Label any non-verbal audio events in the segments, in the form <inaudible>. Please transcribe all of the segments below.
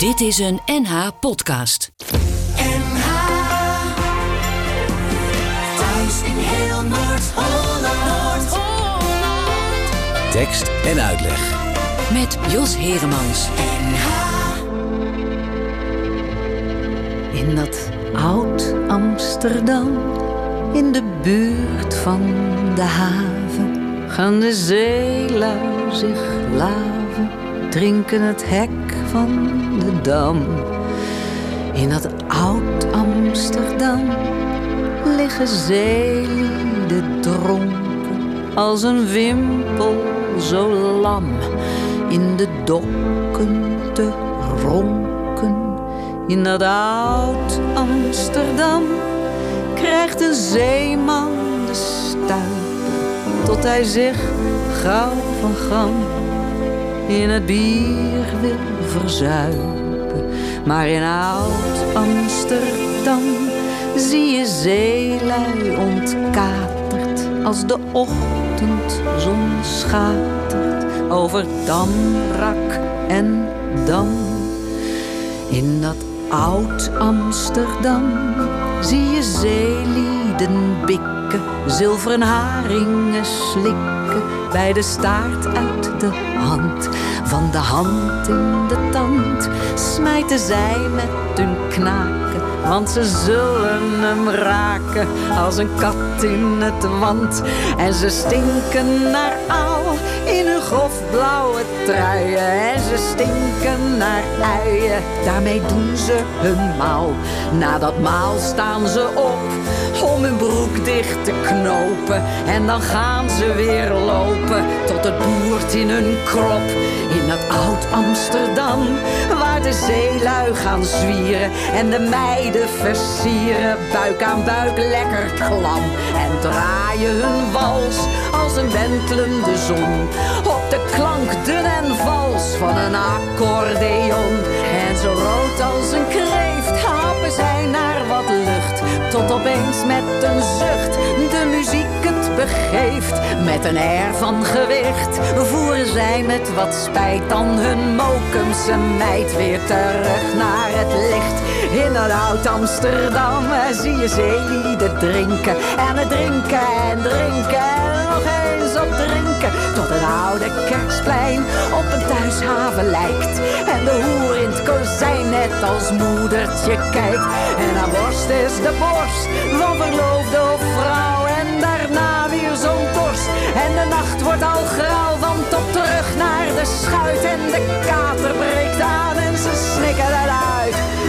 Dit is een NH podcast. NH Thuis in heel Noord-Holland. Tekst en uitleg. Met Jos Heremans. NH In dat oud Amsterdam, in de buurt van de haven, gaan de zeelui zich laven, drinken het hek van de dam. In dat oud Amsterdam liggen zeelieden dronken, als een wimpel zo lam, in de dokken te ronken. In dat oud Amsterdam krijgt een zeeman de stuipen tot hij zich gauw van gram in het bier wil verzuipen. Maar in oud Amsterdam zie je zeelui ontkaterd als de ochtendzon schatert over Damrak en Dam. In dat oud Amsterdam zie je zeelieden bikken, zilveren haringen slikken, bij de staart uit de hand, van de hand in de tand, smijten zij met hun knaken, want ze zullen hem raken als een kat in het wand. En ze stinken naar aal in hun grofblauwe truien. En ze stinken naar uien, daarmee doen ze hun maal. Na dat maal staan ze op om hun broek dicht te knopen. En dan gaan ze weer lopen tot het boert in hun krop. In dat oud Amsterdam, waar de zeelui gaan zwieren. En de meiden versieren, buik aan buik lekker klam. En draaien hun wals als een wentelende zon. Op de klank dun en vals van een accordeon. En zo rood als een kreeft happen zij naar. Tot opeens met een zucht de muziek het begeeft. Met een air van gewicht voeren zij met wat spijt dan hun mokumse meid weer terug naar het licht. In dat oud Amsterdam zie je zeelieden drinken en het drinken en drinken en nog eens op drinken. Tot het oude kerksplein op een thuishaven lijkt. En de hoer in het kozijn net als moedertje kijkt. En haar borst is de borst van verloofde of vrouw. En daarna weer zo'n dorst. En de nacht wordt al grauw van top terug naar de schuit. En de kater breekt aan en ze snikken eruit.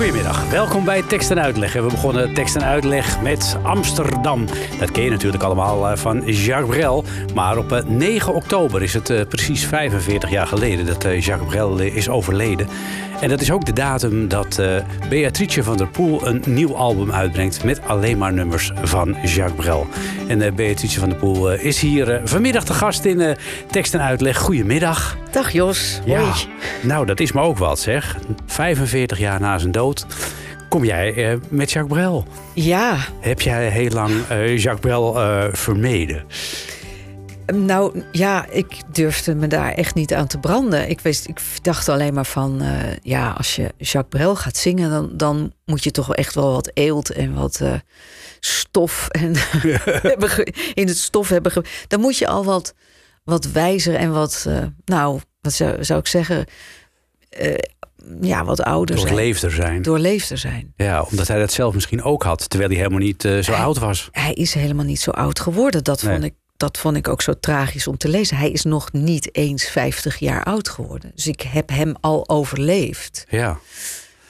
Goedemiddag, welkom bij Tekst en Uitleg. We begonnen Tekst en Uitleg met Amsterdam. Dat ken je natuurlijk allemaal eh, van Jacques Brel. Maar op eh, 9 oktober is het eh, precies 45 jaar geleden dat eh, Jacques Brel eh, is overleden. En dat is ook de datum dat eh, Beatrice van der Poel een nieuw album uitbrengt... met alleen maar nummers van Jacques Brel. En eh, Beatrice van der Poel eh, is hier eh, vanmiddag de gast in eh, Tekst en Uitleg. Goedemiddag. Dag Jos. Ja, Hoi. nou dat is me ook wat zeg. 45 jaar na zijn dood kom jij eh, met Jacques Brel. Ja, Heb jij heel lang eh, Jacques Brel eh, vermeden? nou ja, ik durfde me daar echt niet aan te branden. Ik, wist, ik dacht alleen maar van, ja, als je Jacques Brel gaat zingen, dan, dan moet je toch echt wel wat eelt en wat stof en <laughs> <laughs> in het stof hebben. dan moet je al wat, wat wijzer en wat, eh, nou, wat zou, zou ik zeggen, eh, ja, wat ouder zijn. Doorleefder zijn. Doorleefder zijn. Ja, omdat hij dat zelf misschien ook had, terwijl hij helemaal niet eh, zo Hij- oud was. Hij is helemaal niet zo oud geworden. Dat, Nee. vond ik, dat vond ik ook zo tragisch om te lezen. Hij is nog niet eens 50 jaar oud geworden. Dus ik heb hem al overleefd. Ja,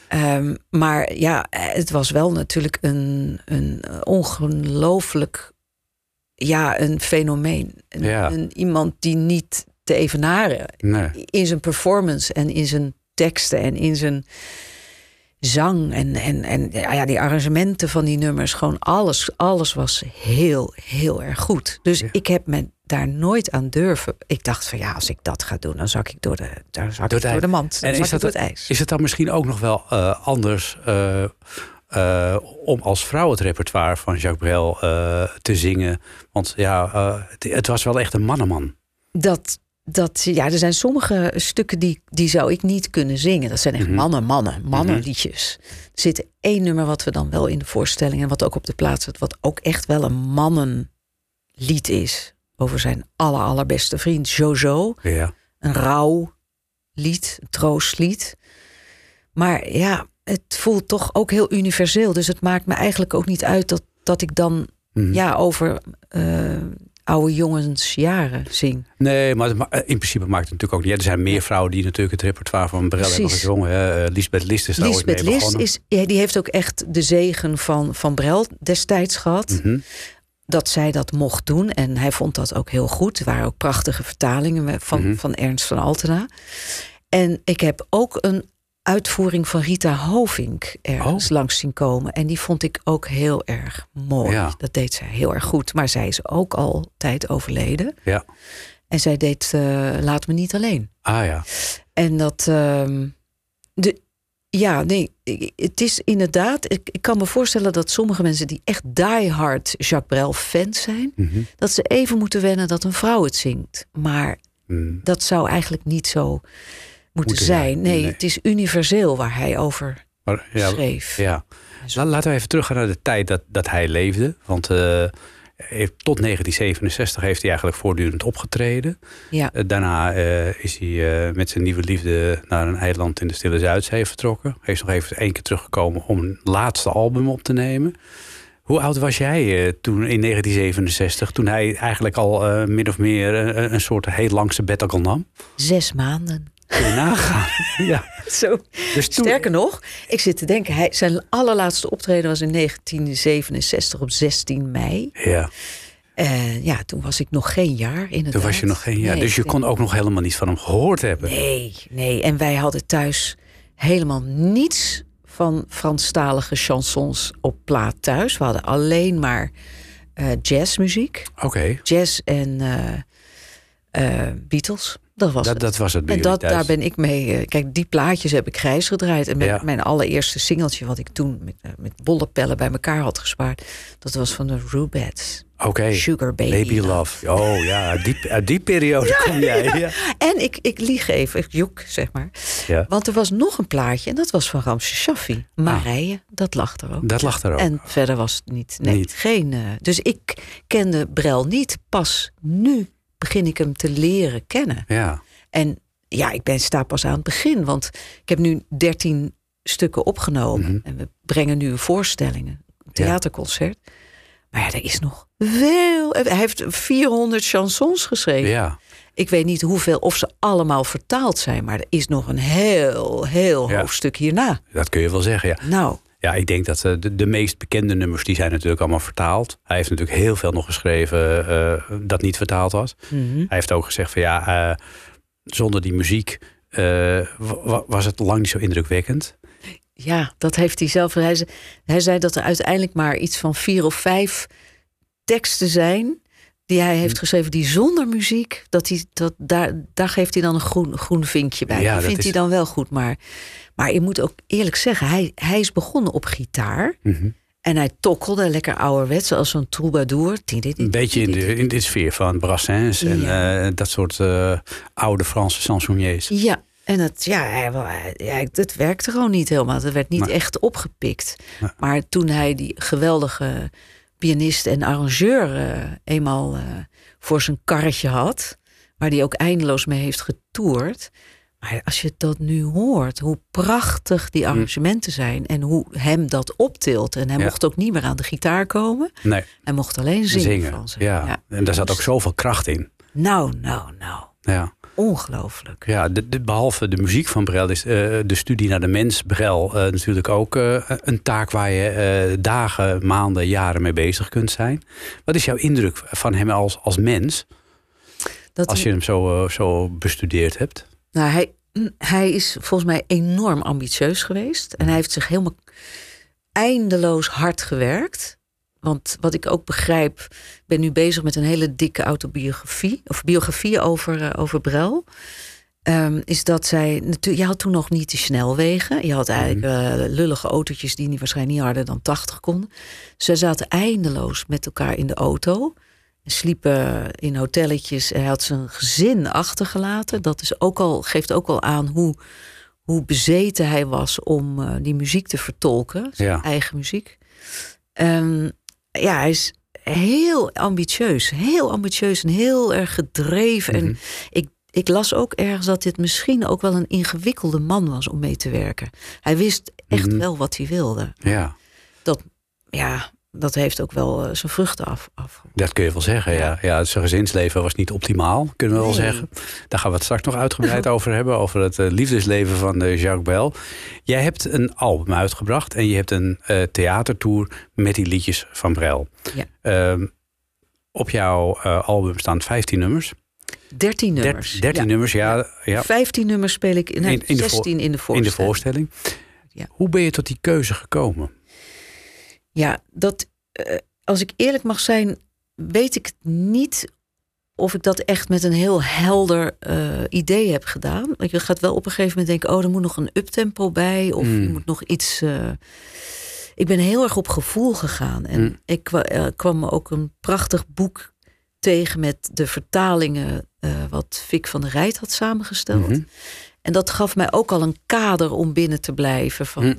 Ehm, maar ja, het was wel natuurlijk een, een ongelooflijk... Ja, een fenomeen. Een, Ja. een, iemand die niet te evenaren nee. in zijn performance en in zijn teksten en in zijn zang en, en, en ja, die arrangementen van die nummers, gewoon alles, alles was heel, heel erg goed. Dus ik heb me daar nooit aan durven. Ik dacht van ja, als ik dat ga doen, dan zak ik door de, dan zak Door ik door de mand. Dan En is ik dat, door het ijs. is het dan misschien ook nog wel eh, anders eh, eh, om als vrouw het repertoire van Jacques Brel eh, te zingen? Want ja, eh, het, het was wel echt een mannenman. Dat, dat, ja, er zijn sommige stukken die, die zou ik niet kunnen zingen. Dat zijn echt Mhm. mannen, mannen, mannenliedjes. Er zit één nummer wat we dan wel in de voorstelling... en wat ook op de plaats zit, wat ook echt wel een mannenlied is. Over zijn aller, allerbeste vriend Jojo. Ja. Een rouw lied, een troostlied. Maar ja, het voelt toch ook heel universeel. Dus het maakt me eigenlijk ook niet uit dat, dat ik dan Mhm. ja, over eh, oude jongensjaren zing. Nee, maar ma- in principe maakt het natuurlijk ook niet. Er zijn meer vrouwen die natuurlijk het repertoire van Brel hebben Precies. gezongen. hè. Eh, Lisbeth List is daar ooit Lisbeth mee List begonnen. is, die heeft ook echt de zegen van, van Brel destijds gehad. Mhm. Dat zij dat mocht doen. En hij vond dat ook heel goed. Er waren ook prachtige vertalingen van, Mhm. van Ernst van Altena. En ik heb ook een uitvoering van Rita Hovink ergens Oh. langs zien komen. En die vond ik ook heel erg mooi. Ja. Dat deed zij heel erg goed. Maar zij is ook altijd overleden. Ja. En zij deed eh, Laat me niet alleen. Ah ja. En dat. ehm, de, ja, nee, het is inderdaad. Ik, ik kan me voorstellen dat sommige mensen die echt diehard Jacques Brel fans zijn, Mhm. dat ze even moeten wennen dat een vrouw het zingt. Maar Mm. dat zou eigenlijk niet zo moeten, Moeten zijn. Nee, nee. het is universeel waar hij over Maar, ja, schreef. Ja. La- Laten we even teruggaan naar de tijd dat, dat hij leefde. Want eh, heeft- tot 1967 heeft hij eigenlijk voortdurend opgetreden. Ja. Eh, daarna eh, is hij eh, met zijn nieuwe liefde naar een eiland in de Stille Zuidzee vertrokken. Hij is nog even één keer teruggekomen om een laatste album op te nemen. Hoe oud was jij eh, toen in 1967, toen hij eigenlijk al eh, min of meer eh, een soort heel lang sabbatical nam? Zes maanden. Kun je nagaan? <laughs> ja. Zo. Dus toen, Sterker nog, ik zit te denken, hij, zijn allerlaatste optreden was in 1967 op 16 mei. Ja, En ja, toen was ik nog geen jaar inderdaad. toen was je nog geen jaar. Nee, dus je kon ook nog helemaal niet van hem gehoord hebben. Nee, nee. En wij hadden thuis helemaal niets van Franstalige chansons op plaat thuis. We hadden alleen maar eh, jazzmuziek. Oké, Jazz en eh, eh, Beatles. Dat was dat, het. dat was het En dat, thuis. daar ben ik mee. eh, kijk, die plaatjes heb ik grijs gedraaid. En mijn, Ja. mijn allereerste singeltje, wat ik toen met, eh, met bollepellen bij elkaar had gespaard, dat was van de Rubettes. Oké, Sugar Baby, Baby Love. Oh ja, uit die, uit die periode <laughs> kom jij. Ja. En ik, ik lieg even, ik joek zeg maar. Ja. Want er was nog een plaatje en dat was van Ramse Shaffi. Marije, dat lag er ook. Dat lag er ook. En verder was het niet. Nee, Niet. geen. dus ik kende Brel niet. Pas nu begin ik hem te leren kennen. Ja, En ja, ik ben sta pas aan het begin. Want ik heb nu 13 stukken opgenomen. Mhm. En we brengen nu voorstellingen. Een theaterconcert. Maar ja, er is nog veel. Hij heeft 400 chansons geschreven. ja. Ik weet niet hoeveel, of ze allemaal vertaald zijn. Maar er is nog een heel, heel Ja. hoofdstuk hierna. dat kun je wel zeggen, ja. Nou, Ja, ik denk dat eh, de, de meest bekende nummers, die zijn natuurlijk allemaal vertaald. Hij heeft natuurlijk heel veel nog geschreven eh, dat niet vertaald was. mhm. Hij heeft ook gezegd van ja, eh, zonder die muziek wa- wa- was het lang niet zo indrukwekkend. ja, dat heeft hij zelf. Hij, ze- hij zei dat er uiteindelijk maar iets van vier of vijf teksten zijn. die hij Hm. heeft geschreven, die zonder muziek. Dat hij, dat, daar, daar geeft hij dan een groen, groen vinkje bij. Ja, vindt is- hij dan wel goed. Maar, maar je moet ook eerlijk zeggen, hij, hij is begonnen op gitaar. Mhm. En hij tokkelde lekker ouderwets, als zo'n troubadour. Een beetje in de, in de sfeer van Brassens en Ja. eh, dat soort eh, oude Franse chansonniers. Ja, en het, ja, hij, hij- ja, het werkte gewoon niet helemaal. Het werd niet Nee. echt opgepikt. Nee. Maar toen hij die geweldige pianist en arrangeur eh, eenmaal voor zijn karretje had, waar hij ook eindeloos mee heeft getoerd. Maar als je dat nu hoort, hoe prachtig die arrangementen zijn en hoe hem dat optilt. En hij Ja. mocht ook niet meer aan de gitaar komen. Nee, Hij mocht alleen zingen, zingen. van ze. Ja. en daar zat ook zoveel kracht in. Nou, nou, nou. Ja. Ongelooflijk. Ja, de, de- behalve de muziek van Brel is eh, de studie naar de mens Brel eh, natuurlijk ook eh, een taak waar je dagen, maanden, jaren mee bezig kunt zijn. Wat is jouw indruk van hem als, als mens, Dat als je hem zo, zo bestudeerd hebt? Nou, hij, hij is volgens mij enorm ambitieus geweest. En hij heeft zich helemaal eindeloos hard gewerkt. Want wat ik ook begrijp, ik ben nu bezig met een hele dikke autobiografie. Of biografie over, eh, over Brel. ehm, is dat zij. Je had toen nog niet de snelwegen. Je had eigenlijk Mhm. eh, lullige autootjes die niet, waarschijnlijk niet harder dan 80 konden. Ze zaten eindeloos met elkaar in de auto. En sliepen in hotelletjes. Hij had zijn gezin achtergelaten. Dat is ook al, geeft ook al aan hoe, hoe bezeten hij was om eh, die muziek te vertolken. Zijn Ja. eigen muziek. Ehm, ja, hij is heel ambitieus. Heel ambitieus en heel erg gedreven. Mhm. En ik, ik las ook ergens dat dit misschien ook wel een ingewikkelde man was om mee te werken. Hij wist echt Mhm. wel wat hij wilde. Ja, Dat, ja, dat heeft ook wel eh, zijn vruchten af. af. dat kun je wel zeggen. Ja. Ja, zijn gezinsleven was niet optimaal, kunnen we wel zeggen. Daar gaan we het straks nog uitgebreid <laughs> over hebben. Over het eh, liefdesleven van eh, Jacques Brel. Jij hebt een album uitgebracht en je hebt een theatertour met die liedjes van Brel. Ja. Ehm, op jouw album staan 15 nummers. 13 Der- nummers. 13 Ja. nummers, ja. ja. 15 nummers speel ik. Nee, In- in de voor- 16 in de In voorstelling. de voorstelling. Ja. Hoe ben je tot die keuze gekomen? Ja, dat, eh, als ik eerlijk mag zijn, weet ik niet of ik dat echt met een heel helder eh, idee heb gedaan. Want Je gaat wel op een gegeven moment denken, oh, er moet nog een uptempo bij. Of Mm. er moet nog iets... eh, ik ben heel erg op gevoel gegaan. En Mm. ik kwa- kwam me ook een prachtig boek tegen met de vertalingen... wat Vic van der Rijt had samengesteld. Mhm. En dat gaf mij ook al een kader om binnen te blijven. Van,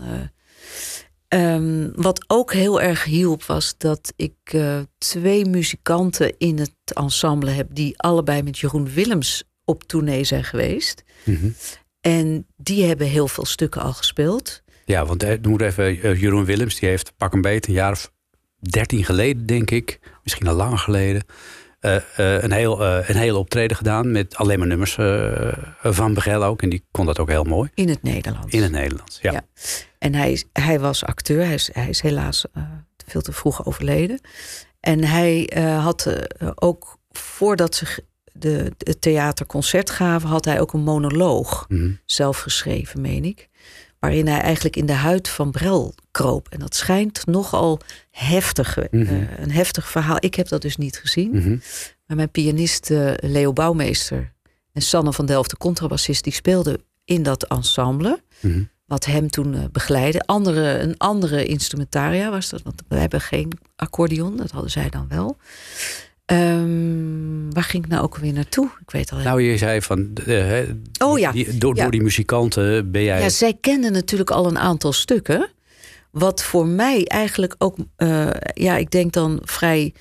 Hm. eh, ehm, wat ook heel erg hielp was dat ik eh, twee muzikanten in het ensemble heb... die allebei met Jeroen Willems op tournee zijn geweest. Mhm. En die hebben heel veel stukken al gespeeld. Ja, want er moet even, eh, Jeroen Willems, die heeft pak een beet een jaar of dertien geleden, denk ik, misschien al langer geleden, eh, eh, een, heel, eh, een hele optreden gedaan met alleen maar nummers van Brel ook. En die kon dat ook heel mooi In het Nederlands. in het Nederlands. Ja. Ja. En hij, hij was acteur. Hij is, hij is helaas veel te vroeg overleden. En hij had ook voordat ze de, het theaterconcert gaven, had hij ook een monoloog Mhm. zelf geschreven, meen ik. Waarin hij eigenlijk in de huid van Brel kroop. En dat schijnt nogal heftig, eh, Mhm. een heftig verhaal. Ik heb dat dus niet gezien. Mhm. Maar mijn pianist eh, Leo Bouwmeester en Sanne van Delft, de contrabassist, die speelden in dat ensemble. Mhm. Wat hem toen eh, begeleidde. Andere, een andere instrumentaria was dat, want we hebben geen accordeon, dat hadden zij dan wel. Ehm, waar ging ik nou ook weer naartoe? Ik weet al. Nou, je zei van, eh, oh ja. die- door, ja. door die muzikanten ben jij... Ja, zij kenden natuurlijk al een aantal stukken. Wat voor mij eigenlijk ook, eh, ja, ik denk dan vrij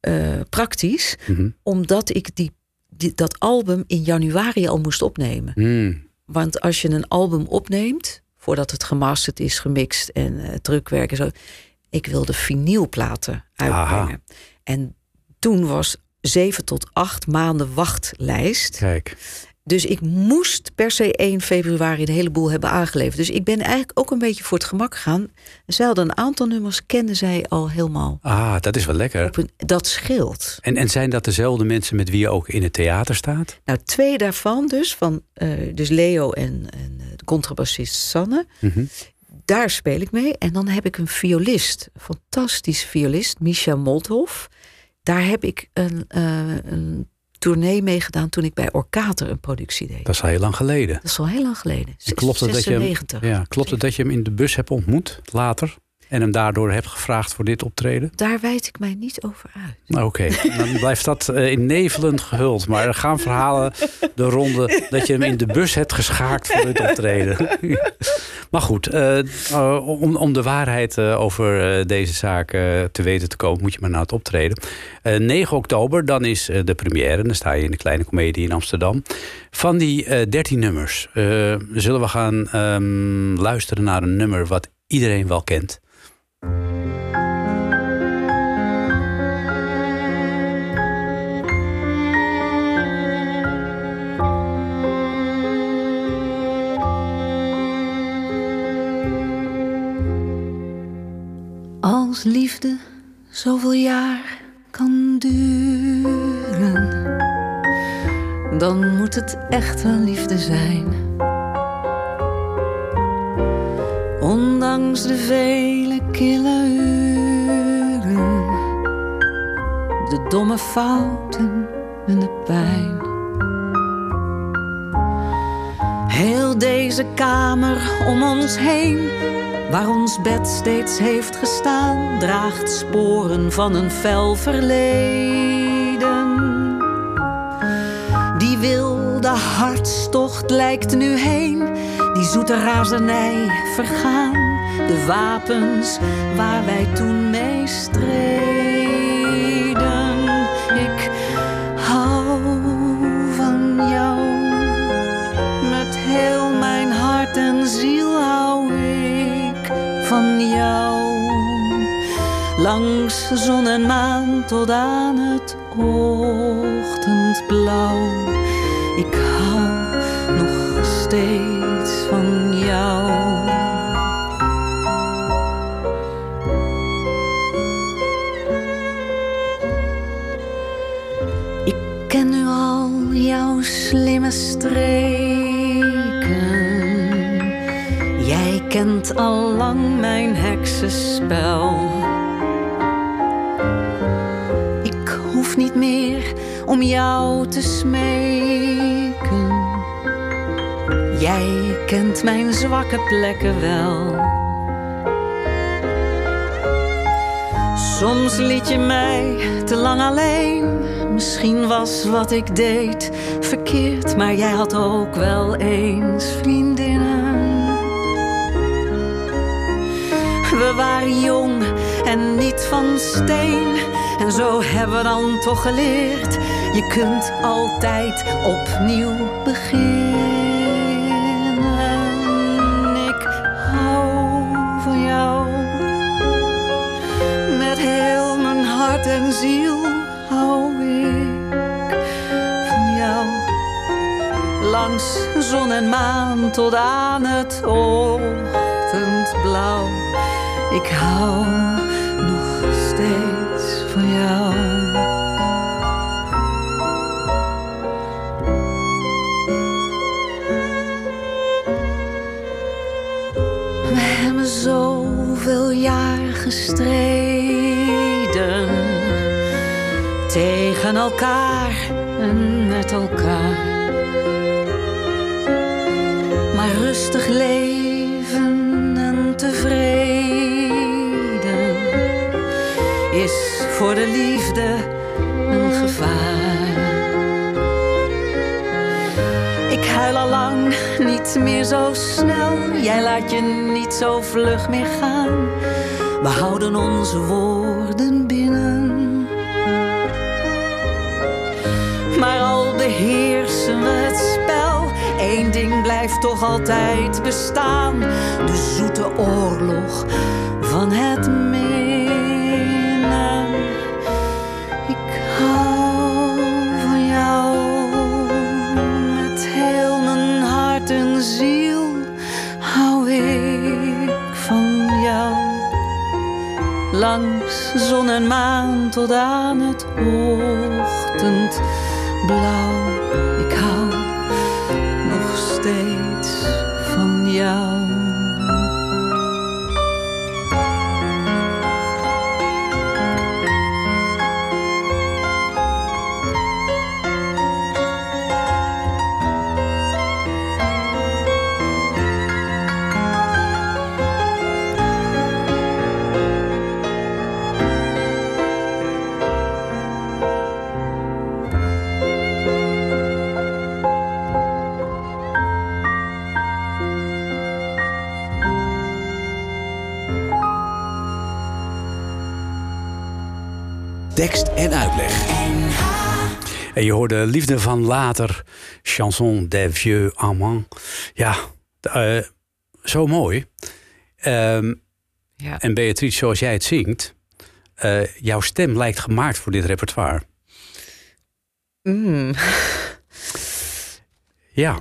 eh, praktisch. Mhm. Omdat ik die, die, dat album in januari al moest opnemen. Mm. Want als je een album opneemt, voordat het gemasterd is, gemixt en drukwerk en zo. Ik wilde vinylplaten uitbrengen. En toen was zeven tot acht maanden wachtlijst. Kijk, Dus ik moest per se 1 februari een heleboel hebben aangeleverd. Dus ik ben eigenlijk ook een beetje voor het gemak gegaan. Zij hadden een aantal nummers, kenden zij al helemaal. ah, dat is wel lekker. Een, dat scheelt. En, en zijn dat dezelfde mensen met wie je ook in het theater staat? Nou, twee daarvan dus, van eh, dus Leo en, en eh, de contrabassist Sanne. Mhm. Daar speel ik mee. En dan heb ik een violist, een fantastische violist, Misha Moldhoff. Daar heb ik een, eh, een tournee mee gedaan toen ik bij Orkater een productie deed. Dat is al heel lang geleden. Dat is al heel lang geleden. En klopt het dat je hem, 96. ja, klopt het dat je hem in de bus hebt ontmoet later? En hem daardoor hebt gevraagd voor dit optreden? Daar wijd ik mij niet over uit. Nou, Oké, dan blijft dat eh, in nevelen gehuld. Maar er gaan verhalen de ronde dat je hem in de bus hebt geschaakt voor dit optreden. <laughs> maar goed, eh, eh, om, om de waarheid over deze zaak te weten te komen, moet je maar naar het optreden. Eh 9 oktober, dan is de première. Dan sta je in de Kleine Comedie in Amsterdam. Van die eh 13 nummers zullen we gaan ehm, luisteren naar een nummer wat iedereen wel kent. Als liefde zoveel jaar kan duren, dan moet het echt wel liefde zijn. Ondanks de vele kille uren, de domme fouten en de pijn. Heel deze kamer om ons heen, waar ons bed steeds heeft gestaan, draagt sporen van een fel verleden. Die wilde hartstocht lijkt nu heen, die zoete razernij vergaan. De wapens waar wij toen mee streden. Ik hou van jou. Met heel mijn hart en ziel hou ik van jou. Langs zon en maan tot aan het ochtendblauw. Ik hou nog steeds slimme streken. Jij kent al lang mijn heksenspel. Ik hoef niet meer om jou te smeken. Jij kent mijn zwakke plekken wel. Soms liet je mij te lang alleen. Misschien was wat ik deed maar jij had ook wel eens vriendinnen. We waren jong en niet van steen. En zo hebben we dan toch geleerd. Je kunt altijd opnieuw beginnen. Zon en maan tot aan het ochtendblauw. Ik hou nog steeds van jou. We hebben zoveel jaar gestreden tegen elkaar en met elkaar. Voor de liefde een gevaar. Ik huil al lang niet meer zo snel. Jij laat je niet zo vlug meer gaan. We houden onze woorden binnen. Maar al beheersen we het spel. Eén ding blijft toch altijd bestaan: de zoete oorlog van het minnen. Zon en maan tot aan het ochtendblauw. En je hoorde Liefde van Later, Chanson des Vieux Amants. Ja, eh, zo mooi. Ehm, Ja. En Beatrice, zoals jij het zingt, eh, jouw stem lijkt gemaakt voor dit repertoire. Mm. <laughs> Ja,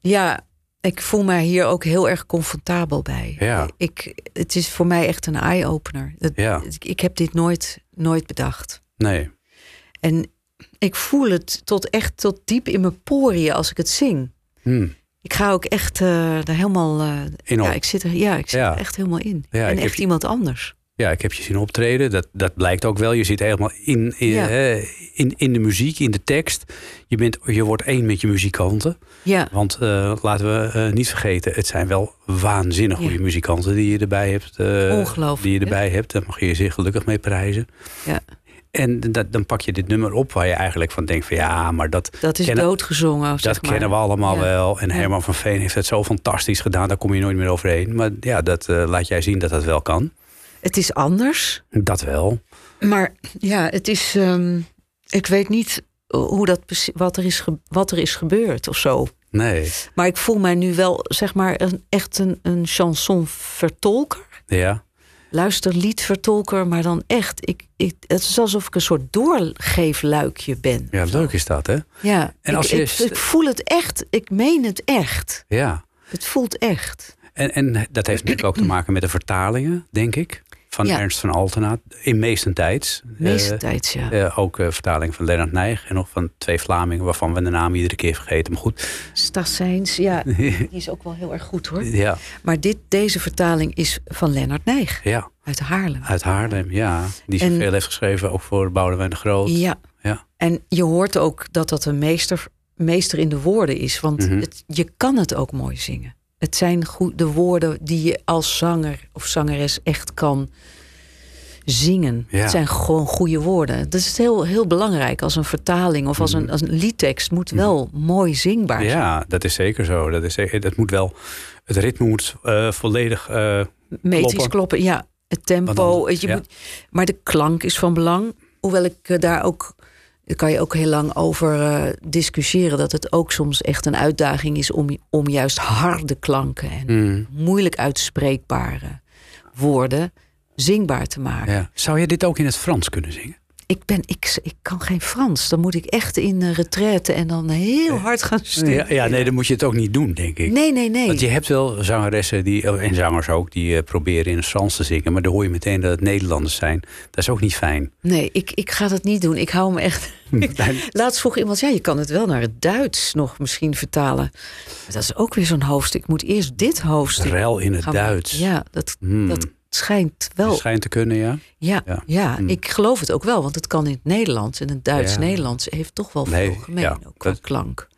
Ja, ik voel mij hier ook heel erg comfortabel bij. Ja. Ik, het is voor mij echt een eye-opener. Ja. Ik, ik heb dit nooit, nooit bedacht. nee. En ik voel het tot echt tot diep in mijn poriën als ik het zing. Hm. Ik ga ook echt eh daar helemaal. eh, In op. ja, ik zit er, ja, ik zit Ja. er echt helemaal in. Ja, en echt je- iemand anders. Ja, ik heb je zien optreden. Dat, dat blijkt ook wel. Je zit helemaal in, in, Ja. in, in de muziek, in de tekst. Je, bent, je wordt één met je muzikanten. Ja, Want eh, laten we niet vergeten, het zijn wel waanzinnig goede muzikanten die je erbij hebt. Ongelooflijk, Die je hè? erbij hebt. Daar mag je je zeer gelukkig mee prijzen. ja. En dat, dan pak je dit nummer op waar je eigenlijk van denkt van ja, maar dat, dat is kennen, doodgezongen. dat zeg maar. kennen we allemaal Ja. wel. En. Herman van Veen heeft het zo fantastisch gedaan, daar kom je nooit meer overheen. Maar ja, dat eh, laat jij zien dat dat wel kan. Het is anders. Dat wel. Maar ja, het is. ehm, ik weet niet hoe dat, wat, er is wat er is gebeurd of zo. Nee. Maar ik voel mij nu wel, zeg maar, een, echt een, een chanson-vertolker. Ja. Luisterliedvertolker, maar dan echt. Ik, ik, het is alsof ik een soort doorgeefluikje ben. ja, leuk is dat, hè? Ja, En als ik, je ik, st- ik voel het echt. Ik meen het echt. Ja. Het voelt echt. En, en dat heeft natuurlijk ook te maken met de vertalingen, denk ik. Van Ja. Ernst van Altena. In meestentijds. Meestentijds, ja. Eh, ook eh, vertaling van Lennart Nijg. En nog van twee Vlamingen waarvan we de naam iedere keer vergeten. Maar goed, Stassijns, ja, <laughs> die is ook wel heel erg goed hoor. ja, Maar dit, deze vertaling is van Lennart Nijg ja. uit Haarlem. Uit Haarlem, ja. Die En- zoveel heeft geschreven, ook voor Boudewijn de Groot. Ja, Ja. en je hoort ook dat dat een meester, meester in de woorden is. Want Mhm. het, je kan het ook mooi zingen. Het zijn goed, de woorden die je als zanger of zangeres echt kan zingen. Ja. Het zijn gewoon goede woorden. Dat is heel, heel belangrijk als een vertaling of als een, als een liedtekst moet wel mooi zingbaar zijn. Ja, dat is zeker zo. Dat, is, zeker- dat moet wel, het ritme moet eh, volledig eh, Metrisch kloppen. kloppen. ja. Het tempo. Dan- je ja. moet, maar de klank is van belang. Hoewel ik eh, daar ook. Daar kan je ook heel lang over eh, discussiëren. Dat het ook soms echt een uitdaging is om, om juist harde klanken en mm, moeilijk uitspreekbare woorden zingbaar te maken. ja. Zou je dit ook in het Frans kunnen zingen? Ik, ben, ik, ik kan geen Frans. Dan moet ik echt in uh, retraite en dan heel hard gaan studeren. Ja, ja, nee, dan moet je het ook niet doen, denk ik. Nee, nee, nee. Want je hebt wel zangeressen die, en zangers ook, die eh, proberen in het Frans te zingen. Maar dan hoor je meteen dat het Nederlanders zijn. Dat is ook niet fijn. Nee, ik, ik ga dat niet doen. Ik hou me echt. <laughs> <laughs> Laatst vroeg iemand, ja, je kan het wel naar het Duits nog misschien vertalen. Maar dat is ook weer zo'n hoofdstuk. Ik moet eerst dit hoofdstuk. Rel in het Duits. Ja, dat, Hmm. dat schijnt wel. Dat schijnt te kunnen, ja. Ja, Ja. ja. Hmm. ik geloof het ook wel, want het kan in het Nederlands. En het Duits-Nederlands heeft toch wel Nee, veel gemeen, ja, ook qua klank.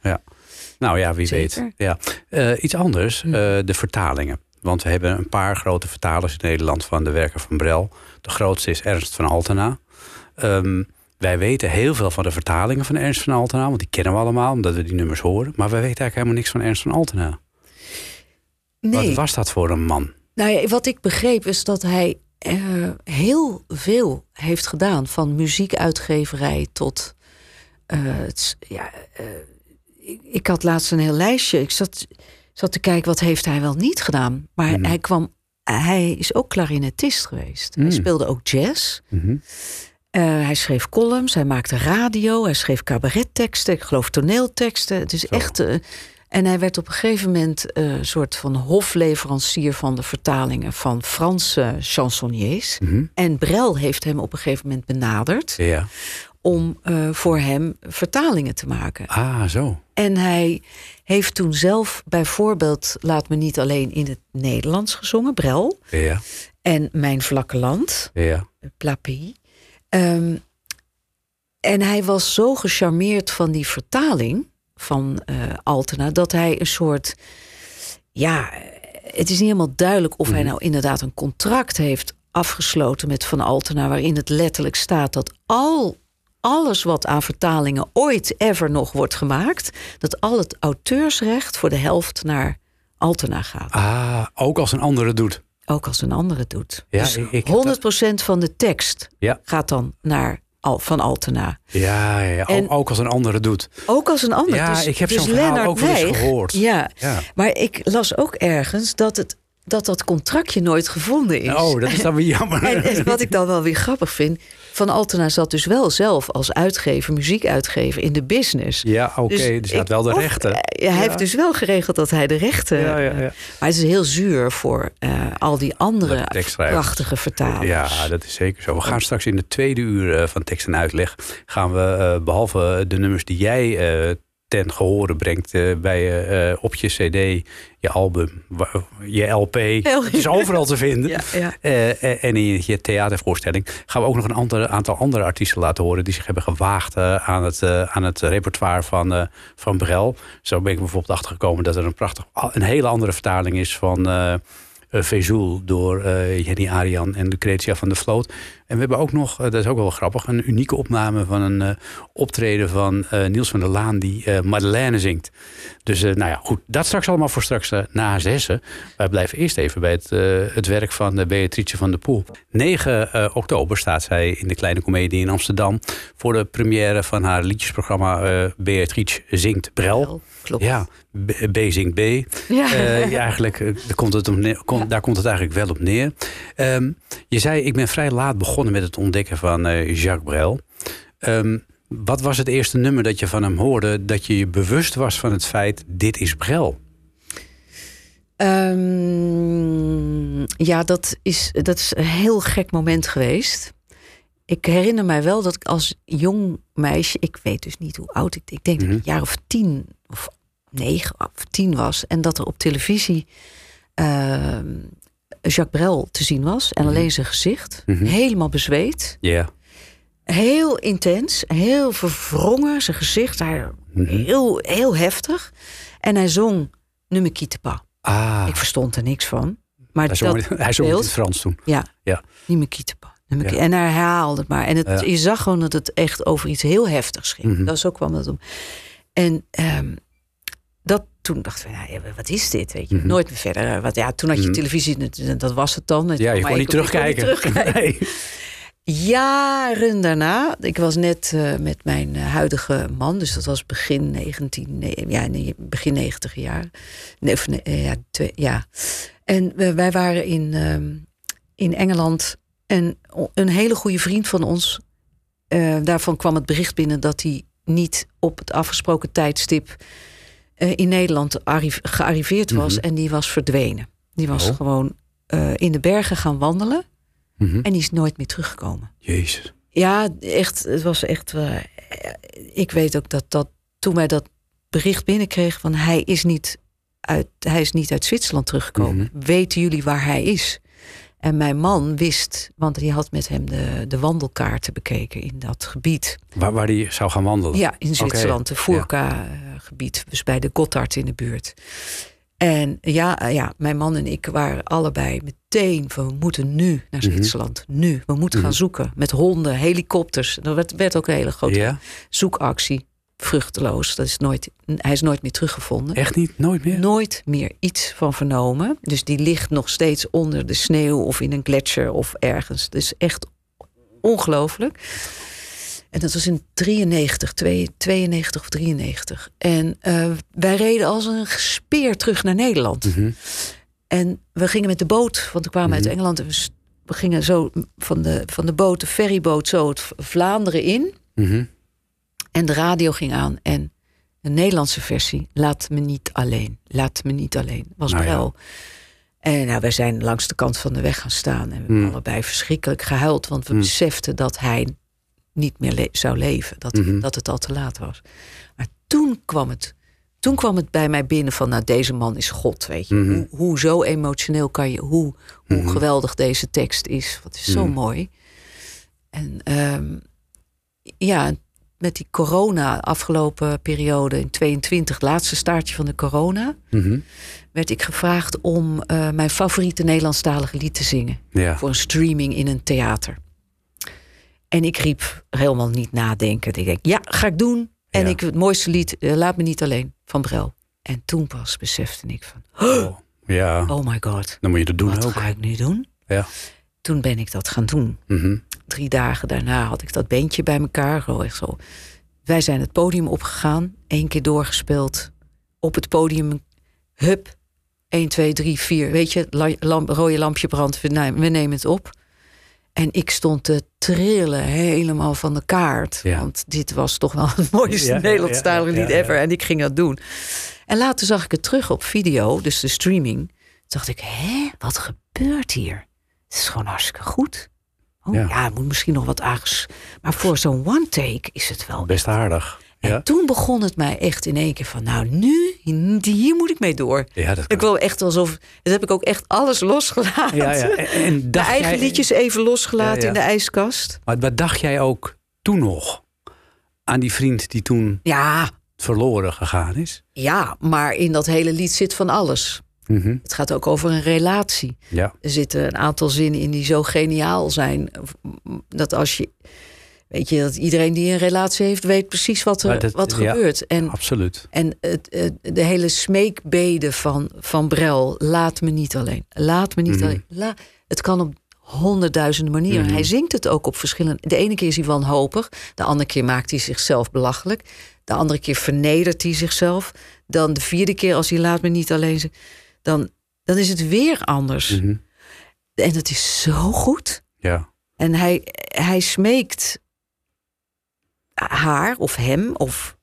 Nou ja, wie Zeker. weet. Ja. Eh, iets anders, Hm. eh, de vertalingen. Want we hebben een paar grote vertalers in Nederland van de werken van Brel. De grootste is Ernst van Altena. Ehm, wij weten heel veel van de vertalingen van Ernst van Altena. Want die kennen we allemaal, omdat we die nummers horen. Maar wij weten eigenlijk helemaal niks van Ernst van Altena. Nee, Wat was dat voor een man? Nou ja, wat ik begreep is dat hij eh, heel veel heeft gedaan. Van muziekuitgeverij tot... eh, het, ja, eh, ik, ik had laatst een heel lijstje. Ik zat, zat te kijken, wat heeft hij wel niet gedaan? Maar Mhm. hij kwam... Hij is ook klarinetist geweest. Hij Mm. speelde ook jazz. Mhm. Hij schreef columns, hij maakte radio, hij schreef cabaretteksten, ik geloof toneelteksten. Het is Zo. echt. Eh, en hij werd op een gegeven moment eh, een soort van hofleverancier van de vertalingen van Franse chansonniers. Mhm. En Brel heeft hem op een gegeven moment benaderd Ja. om eh, voor hem vertalingen te maken. Ah, zo. En hij heeft toen zelf bijvoorbeeld Laat me niet alleen in het Nederlands gezongen, Brel. Ja. En Mijn vlakke land. Ja. Plappy. Ehm, en hij was zo gecharmeerd van die vertaling van eh, Altena dat hij een soort. Ja, het is niet helemaal duidelijk of hij Mhm. nou inderdaad een contract heeft afgesloten met Van Altena, waarin het letterlijk staat dat al alles wat aan vertalingen ooit ever nog wordt gemaakt, dat al het auteursrecht voor de helft naar Altena gaat. Ah, ook als een andere doet. Ook als een andere doet. Ja, dus ik- ik heb 100% van de tekst Ja. gaat dan naar Al, van Altena. Ja, ja, ja. En- Ook, als een andere het doet. Ook als een ander. Ja, dus, ik heb dus zo'n verhaal Lennart ook wel eens gehoord. Ja, Ja. maar ik las ook ergens dat het, dat, dat contractje nooit gevonden is. Oh, dat is dan weer jammer. <laughs> En, en wat ik dan wel weer grappig vind, Van Altena zat dus wel zelf als uitgever, muziekuitgever in de business. Ja, oké, Dus er staat ik- wel de of- rechten. eh, hij heeft dus wel geregeld dat hij de rechten. Ja, ja, ja. Maar het is heel zuur voor eh, al die andere prachtige vertalers. Ja, dat is zeker zo. We gaan straks in de tweede uur eh, van tekst en uitleg... gaan we, eh, behalve de nummers die jij eh, ten gehore brengt eh, bij eh, op je cd, je album, je LP. Het is overal te vinden. Ja, ja. Eh, en in je theatervoorstelling gaan we ook nog een andere, aantal andere artiesten laten horen... die zich hebben gewaagd aan, het, aan het repertoire van, van Brel. Zo ben ik bijvoorbeeld achtergekomen dat er een prachtig... een hele andere vertaling is van... Vezoul door Jenny Arian en Lucretia van der Vloot. En we hebben ook nog, eh, dat is ook wel grappig... een unieke opname van een eh, optreden van eh, Niels van der Laan... die eh, Madeleine zingt. Dus nou ja, goed, dat straks allemaal voor straks na zessen. Wij blijven eerst even bij het, het werk van uh, Beatrice van der Poel. 9 eh, oktober staat zij in de Kleine Comedie in Amsterdam... voor de première van haar liedjesprogramma Beatrice zingt Brel. Klopt. Ja, B, B zingt B. Ja. Ja, eigenlijk, daar, komt het op neer, kom- daar komt het eigenlijk wel op neer. Ehm, je zei, ik ben vrij laat begonnen met het ontdekken van eh, Jacques Brel. Ehm, wat was het eerste nummer dat je van hem hoorde... dat je je bewust was van het feit, dit is Brel? Ehm, ja, dat is, dat is een heel gek moment geweest. Ik herinner mij wel dat ik als jong meisje, ik weet dus niet hoe oud ik, ik denk dat ik een jaar of tien of negen of tien was, en dat er op televisie ehm, Jacques Brel te zien was en alleen zijn gezicht, helemaal bezweet, Ja. heel intens, heel verwrongen, zijn gezicht, hij, heel, heel heftig, en hij zong Nummer quitte pas. Ah, Ik verstond er niks van. Maar hij zong, dat het- hij zong het in beeld- het Frans toen. Ja, Ja. Niet meer Ja. En hij herhaalde het maar. En het, Ja. je zag gewoon dat het echt over iets heel heftigs ging. Mhm. Dat zo kwam het om. En dat, toen dachten we, nou, ja, wat is dit? Weet je, nooit meer verder. eh, Want ja, toen had je Mhm. televisie, dat- was het dan. Ja, je Maar kon niet ik kon niet terugkijken. <laughs> Nee. Jaren daarna, ik was net eh, met mijn eh, huidige man, dus dat was begin 19, nee, ja, nee, begin 90 jaar. Nee, of nee, ja, twee, ja. En wij waren in, ehm, in Engeland en een hele goede vriend van ons, daarvan kwam het bericht binnen dat hij niet op het afgesproken tijdstip eh, in Nederland arri- gearriveerd was en die was verdwenen. Die was Oh. gewoon eh, in de bergen gaan wandelen Mhm. en die is nooit meer teruggekomen. Jezus. Ja, echt. Het was echt. eh, ik weet ook dat, dat toen wij dat bericht binnenkregen van hij is niet uit, hij is niet uit Zwitserland teruggekomen. Weten jullie waar hij is? En mijn man wist, want die had met hem de, de wandelkaarten bekeken in dat gebied. Waar, waar die zou gaan wandelen? Ja, in Zwitserland, de Furka-gebied, dus bij de Gotthard in de buurt. En ja, eh, ja, mijn man en ik waren allebei meteen van we moeten nu naar Mhm. Zwitserland. Nu, we moeten gaan zoeken. Met honden, helikopters. Er werd, werd ook een hele grote zoekactie. Vruchteloos. Dat is nooit, hij is nooit meer teruggevonden. Echt niet? Nooit meer? Nooit meer iets van vernomen. Dus die ligt nog steeds onder de sneeuw of in een gletsjer of ergens. Dus echt ongelooflijk. En dat was in 93, twee- 92 of 93. En eh, wij reden als een gespeer terug naar Nederland. Mhm. En we gingen met de boot, want we kwamen uit Engeland. En we, gingen zo van de, van de boot, de ferryboot, zo het Vlaanderen in. Mhm. En de radio ging aan. En de Nederlandse versie, Laat me niet alleen. Laat me niet alleen, was Nou ja. Brel. En nou, wij zijn langs de kant van de weg gaan staan. En we hebben allebei verschrikkelijk gehuild. Want we beseften dat hij niet meer le- zou leven. Dat, Mhm. dat het al te laat was. Maar toen kwam het... Toen kwam het bij mij binnen van, nou, deze man is God, weet je. Mhm. Hoe, hoe zo emotioneel kan je, hoe, hoe Mhm. geweldig deze tekst is. Wat is zo mooi. En ehm, ja, met die corona afgelopen periode in 22, het laatste staartje van de corona, werd ik gevraagd om eh, mijn favoriete Nederlandstalige lied te zingen. Ja. Voor een streaming in een theater. En ik riep helemaal niet nadenken. Ik denk, ja, ga ik doen. En Ja. ik het mooiste lied, eh, Laat me niet alleen, van Brel. En toen pas besefte ik van, Oh, ja, oh my god, dan moet je dat doen wat ook. ga ik nu doen? Ja. Toen ben ik dat gaan doen. Mhm. drie dagen daarna had ik dat beentje bij elkaar. Echt zo. Wij zijn het podium opgegaan. één keer doorgespeeld. Op het podium. Hup. 1, 2, 3, 4. Weet je, la- lamp, rode lampje brandt. We nemen het op. En ik stond te trillen helemaal van de kaart. Ja. Want dit was toch wel het mooiste Ja, ja, Nederlandstalige lied ever. En ik ging dat doen. En later zag ik het terug op video. Dus de streaming. Toen dacht ik, hè, wat gebeurt hier? Het is gewoon hartstikke goed. Oh Ja. moet misschien nog wat aanges... Maar voor zo'n one take is het wel... Best aardig. Ja. En toen begon het mij echt in één keer van, nou nu, hier moet ik mee door. Ja, dat Ik wil echt alsof, dat heb ik ook echt alles losgelaten. Ja, ja. En, en De eigen jij- liedjes even losgelaten Ja, in de ijskast. Maar wat dacht jij ook toen nog aan die vriend die toen Ja, verloren gegaan is? ja, maar in dat hele lied zit van alles. Mhm. Het gaat ook over een relatie. Ja. Er zitten een aantal zinnen in die zo geniaal zijn. Dat als je. Weet je, dat iedereen die een relatie heeft, weet precies wat er dat- wat ja. gebeurt. En, Absoluut. en het, het- de hele smeekbeden van, van Brel, laat me niet alleen. Laat me niet Mhm. alleen. La, het kan op honderdduizenden manieren. Mhm. Hij zingt het ook op verschillende. De ene keer is hij wanhopig, de andere keer maakt hij zichzelf belachelijk. De andere keer vernedert hij zichzelf. Dan de vierde keer, als hij laat me niet alleen dan, dan is het weer anders. Mhm. En het is zo goed. Ja. En hij, hij smeekt haar of hem of.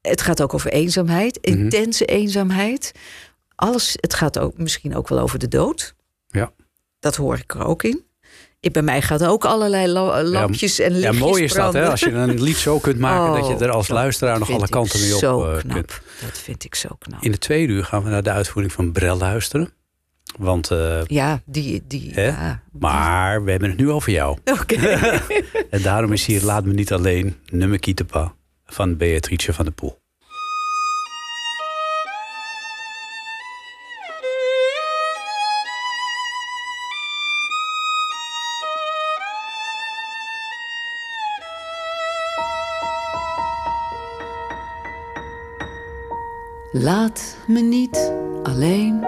Het gaat ook over eenzaamheid, Mhm. intense eenzaamheid. Alles, het gaat ook misschien ook wel over de dood. Ja. Dat hoor ik er ook in. Ik, bij mij gaan ook allerlei la- lampjes en Ja, lichtjes mooi is dat, hè? Als je een lied zo kunt maken <laughs> dat je Oh, er als luisteraar nog alle kanten mee op Zo eh, knap. kunt. Dat vind ik zo knap. In de tweede uur gaan we naar de uitvoering van Brel luisteren. Want, eh, Ja, die. die Hè? ja. maar we hebben het nu over jou. <laughs> Oké. <laughs> En daarom is hier Laat me niet alleen, nummer Kietepa van Beatrice van der Poel. Laat me niet alleen,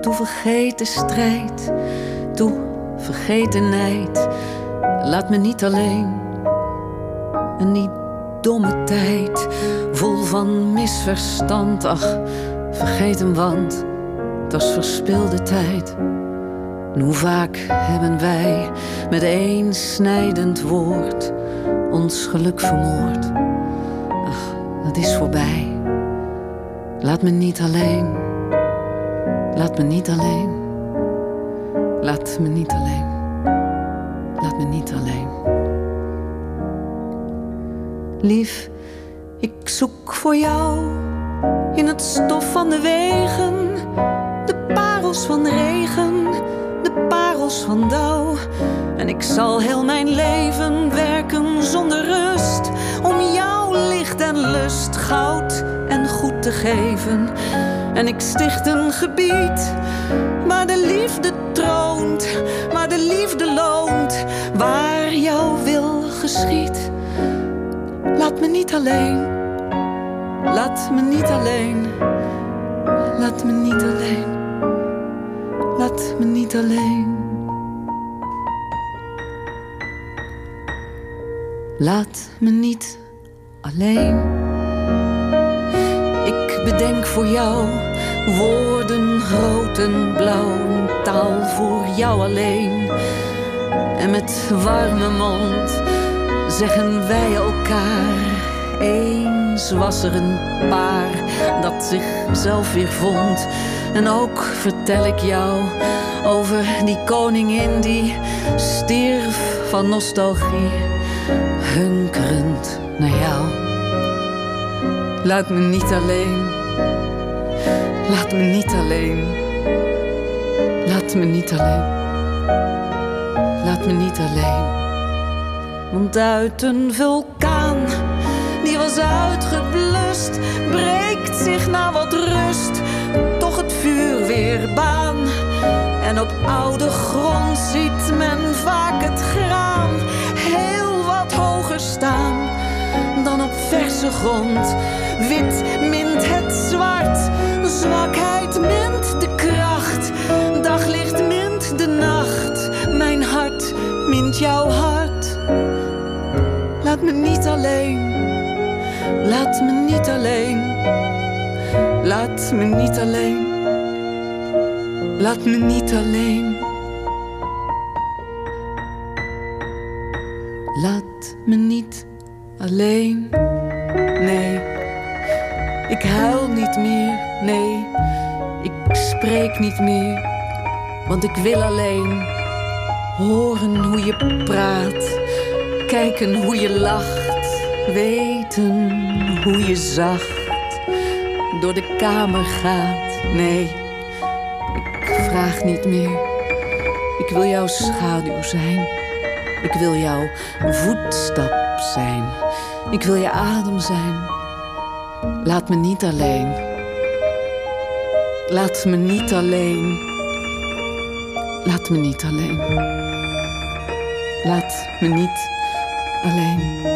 toe vergeet de strijd, toe nijd. Laat me niet alleen, en die domme tijd, vol van misverstand. Ach, vergeet hem, want dat is verspilde tijd. En hoe vaak hebben wij met één snijdend woord ons geluk vermoord? Ach, dat is voorbij. Laat me niet alleen. Laat me niet alleen. Laat me niet alleen. Laat me niet alleen. Lief, ik zoek voor jou in het stof van de wegen, de parels van de regen, de parels van dauw. En ik zal heel mijn leven werken zonder rust om jouw licht en lust, goud en goed te geven. En ik sticht een gebied waar de liefde troont, waar de liefde loont, waar jouw wil geschiet. Laat me niet alleen, laat me niet alleen, laat me niet alleen, laat me niet alleen. Laat me niet alleen. Ik bedenk voor jou woorden groot en blauw, taal voor jou alleen. En met warme mond zeggen wij elkaar. Eens was er een paar dat zichzelf weer vond. En ook vertel ik jou over die koningin die stierf van nostalgie, hunkerend naar jou. Laat me niet alleen. Laat me niet alleen. Laat me niet alleen. Laat me niet alleen. Want uit een vulkaan die was uitgeblust, breekt zich na wat rust toch het vuur weer baan. En op oude grond ziet men vaak het graan heel wat hoger staan dan op verse grond. Wit mint het zwart, zwakheid mint de kracht, daglicht mint de nacht. Mijn hart mint jouw hart. Laat me niet alleen, laat me niet alleen, laat me niet alleen, laat me niet alleen. Alleen, nee. Ik huil niet meer, nee. Ik spreek niet meer, want ik wil alleen horen hoe je praat, kijken hoe je lacht weten hoe je zacht door de kamer gaat. Nee, ik vraag niet meer. Ik wil jouw schaduw zijn. Ik wil jouw voetstap zijn. Ik wil je adem zijn. Laat me niet alleen. Laat me niet alleen. Laat me niet alleen. Laat me niet alleen.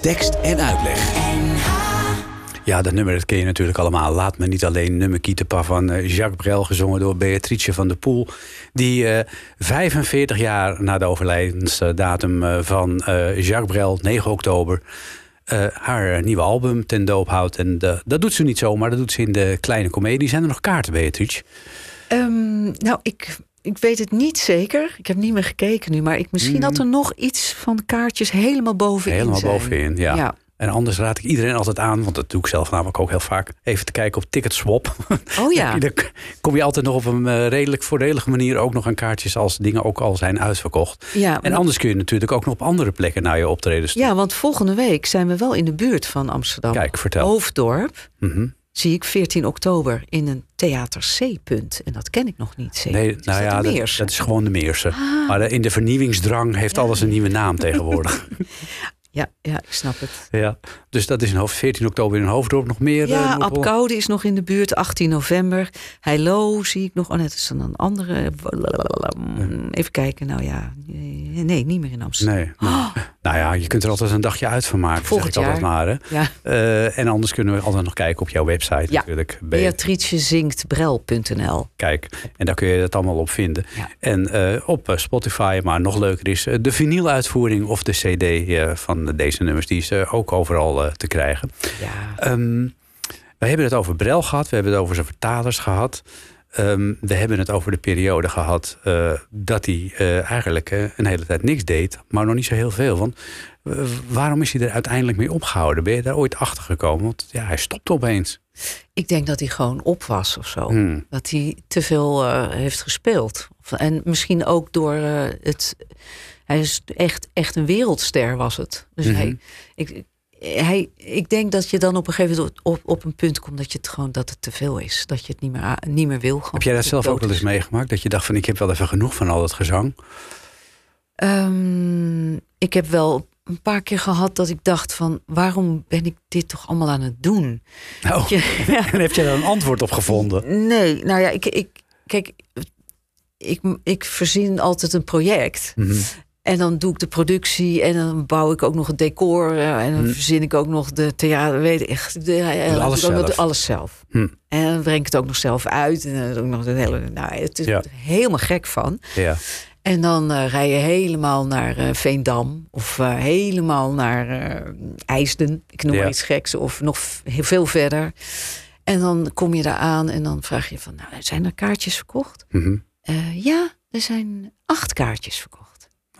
Tekst en uitleg. Ja, dat nummer dat ken je natuurlijk allemaal. Laat me niet alleen nummer Kietepa van eh, Jacques Brel, gezongen door Beatrice van der Poel. Die eh 45 jaar na de overlijdensdatum eh, van Jacques Brel, 9 oktober, haar nieuwe album ten doop houdt. En dat doet ze niet zomaar, dat doet ze in de kleine komedie. Zijn er nog kaarten, Beatrice? Ehm, nou, ik, ik weet het niet zeker. Ik heb niet meer gekeken nu. Maar ik, misschien dat er nog iets van kaartjes helemaal bovenin Helemaal zijn. bovenin, ja. Ja. En anders raad ik iedereen altijd aan, want dat doe ik zelf namelijk ook heel vaak, even te kijken op Ticketswap. <laughs> Oh ja. Dan kom je altijd nog op een eh, redelijk voordelige manier ook nog aan kaartjes als dingen ook al zijn uitverkocht. Ja, En maar- anders kun je natuurlijk ook nog op andere plekken naar je optredens toe. ja, want volgende week zijn we wel in de buurt van Amsterdam. Kijk, vertel. Hoofddorp Mhm. zie ik 14 oktober in een theater C. Punt. En dat ken ik nog niet. Nee, nou dat ja, dat, dat is gewoon de Meersen. Maar de- in de vernieuwingsdrang heeft alles een nieuwe naam tegenwoordig. <laughs> Ja, ja, ik snap het. ja. Dus dat is in hoofd, 14 oktober in Hoofddorp nog meer. Ja, eh, Koude is nog in de buurt, 18 november. Heilo zie ik nog. Oh, net is dan een andere. Even kijken, nou ja. Nee, niet meer in Amsterdam. Nee. Nou, nou ja, je kunt er altijd een dagje uit van maken. Volgend zeg ik altijd maar. Hè. Ja, Eh, en anders kunnen we altijd nog kijken op jouw website Ja. natuurlijk. Kijk, en daar kun je het allemaal op vinden. Ja. En eh, op eh, Spotify, maar nog leuker is eh, de vinyluitvoering of de CD eh, van deze nummers. Die is eh, ook overal eh, te krijgen. Ja. Ehm, we hebben het over Brel gehad, we hebben het over zijn vertalers gehad. Ehm, we hebben het over de periode gehad eh, dat hij eh, eigenlijk eh, een hele tijd niks deed, maar nog niet zo heel veel. Want eh, waarom is hij er uiteindelijk mee opgehouden? Ben je daar ooit achter gekomen? Want ja, hij stopte opeens. Ik denk dat hij gewoon op was of zo. Hmm. Dat hij te veel eh, heeft gespeeld. En misschien ook door eh, het. Hij is echt, echt een wereldster, was het. Dus Mhm. hij, ik, hij, ik denk dat je dan op een gegeven moment op, op een punt komt dat je het gewoon dat het te veel is. Dat je het niet meer, niet meer wil. Gewoon Heb jij dat zelf ook wel eens meegemaakt? Dat je dacht van ik heb wel even genoeg van al dat gezang. Ehm, ik heb wel een paar keer gehad dat ik dacht van waarom ben ik dit toch allemaal aan het doen? Nou, Je- ja. <laughs> en heb je daar een antwoord op gevonden? Nee, nou ja, ik, ik kijk, ik, ik verzin altijd een project. Mhm. En dan doe ik de productie en dan bouw ik ook nog het decor. eh, En dan Hm. verzin ik ook nog de theater. Weet ik echt. De, dan alles nog zelf. de- alles zelf. Hm. En dan breng ik het ook nog zelf uit. En dan doe ik nog de hele. Nou, het is Ja. helemaal gek van. Ja. En dan eh, rij je helemaal naar eh, Veendam. Of eh, helemaal naar eh, IJsden. Ik noem Ja. maar iets geks. Of nog heel veel verder. En dan kom je daar aan en dan vraag je van... Nou, zijn er kaartjes verkocht? Mhm. Eh, ja, er zijn acht kaartjes verkocht.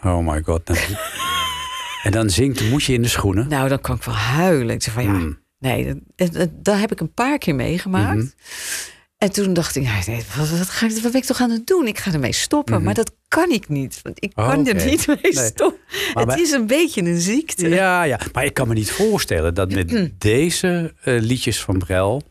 Oh my god. Dan- <laughs> en dan zingt de moedje in de schoenen. Nou, dan kan ik wel huilen. Ik zeg van ja, Hmm. nee, dat, dat, heb ik een paar keer meegemaakt. Mhm. En toen dacht ik, nou, nee, wat, wat, ga ik, wat ben ik toch aan het doen? Ik ga ermee stoppen. Mhm. Maar dat kan ik niet. Want ik Oh, kan er oké. niet mee Nee. stoppen. Maar het bij- is een beetje een ziekte. Ja, ja, maar ik kan me niet voorstellen dat met deze eh, liedjes van Brel...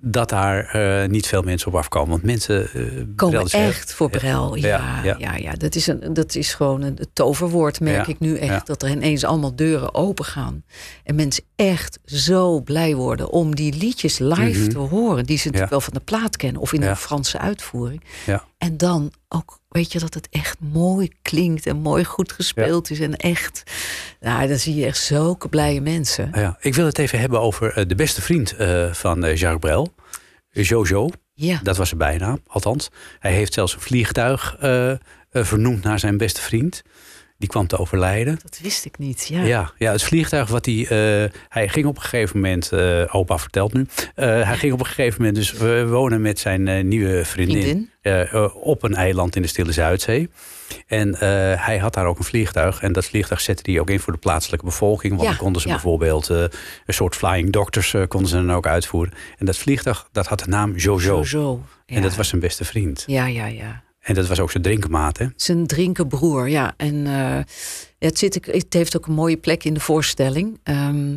dat daar eh, niet veel mensen op afkomen. Want mensen... Brel komen echt voor Brel. Ja, Ja, ja, ja. ja, Dat, is een, dat is gewoon een toverwoord, merk Ja, ik nu echt. Dat er ineens allemaal deuren open gaan. En mensen echt zo blij worden om die liedjes live Mhm. te horen. Die ze natuurlijk wel van de plaat kennen of in een Franse uitvoering. Ja. En dan ook, weet je, dat het echt mooi klinkt en mooi goed gespeeld is. En echt, nou, dan zie je echt zulke blije mensen. Ja, ik wil het even hebben over eh, de beste vriend eh, van eh, Jacques Brel. Jojo, Ja, dat was zijn bijnaam, althans. Hij heeft zelfs een vliegtuig vernoemd naar zijn beste vriend. Die kwam te overlijden. dat wist ik niet. Ja. Ja, ja, het vliegtuig wat hij... eh, hij ging op een gegeven moment... eh, opa vertelt nu. eh, hij ging op een gegeven moment dus we wonen met zijn nieuwe vriendin... Op een eiland in de Stille Zuidzee. En hij had daar ook een vliegtuig. En dat vliegtuig zette hij ook in voor de plaatselijke bevolking. Want Ja, dan konden ze ja. bijvoorbeeld een soort flying doctors... konden ze dan ook uitvoeren. En dat vliegtuig dat had de naam Jojo. Zo. En dat was zijn beste vriend. Ja, ja, ja. En dat was ook zijn drinkenmaat, hè? Zijn drinkenbroer, ja. En eh, het, zit, het heeft ook een mooie plek in de voorstelling. Ehm,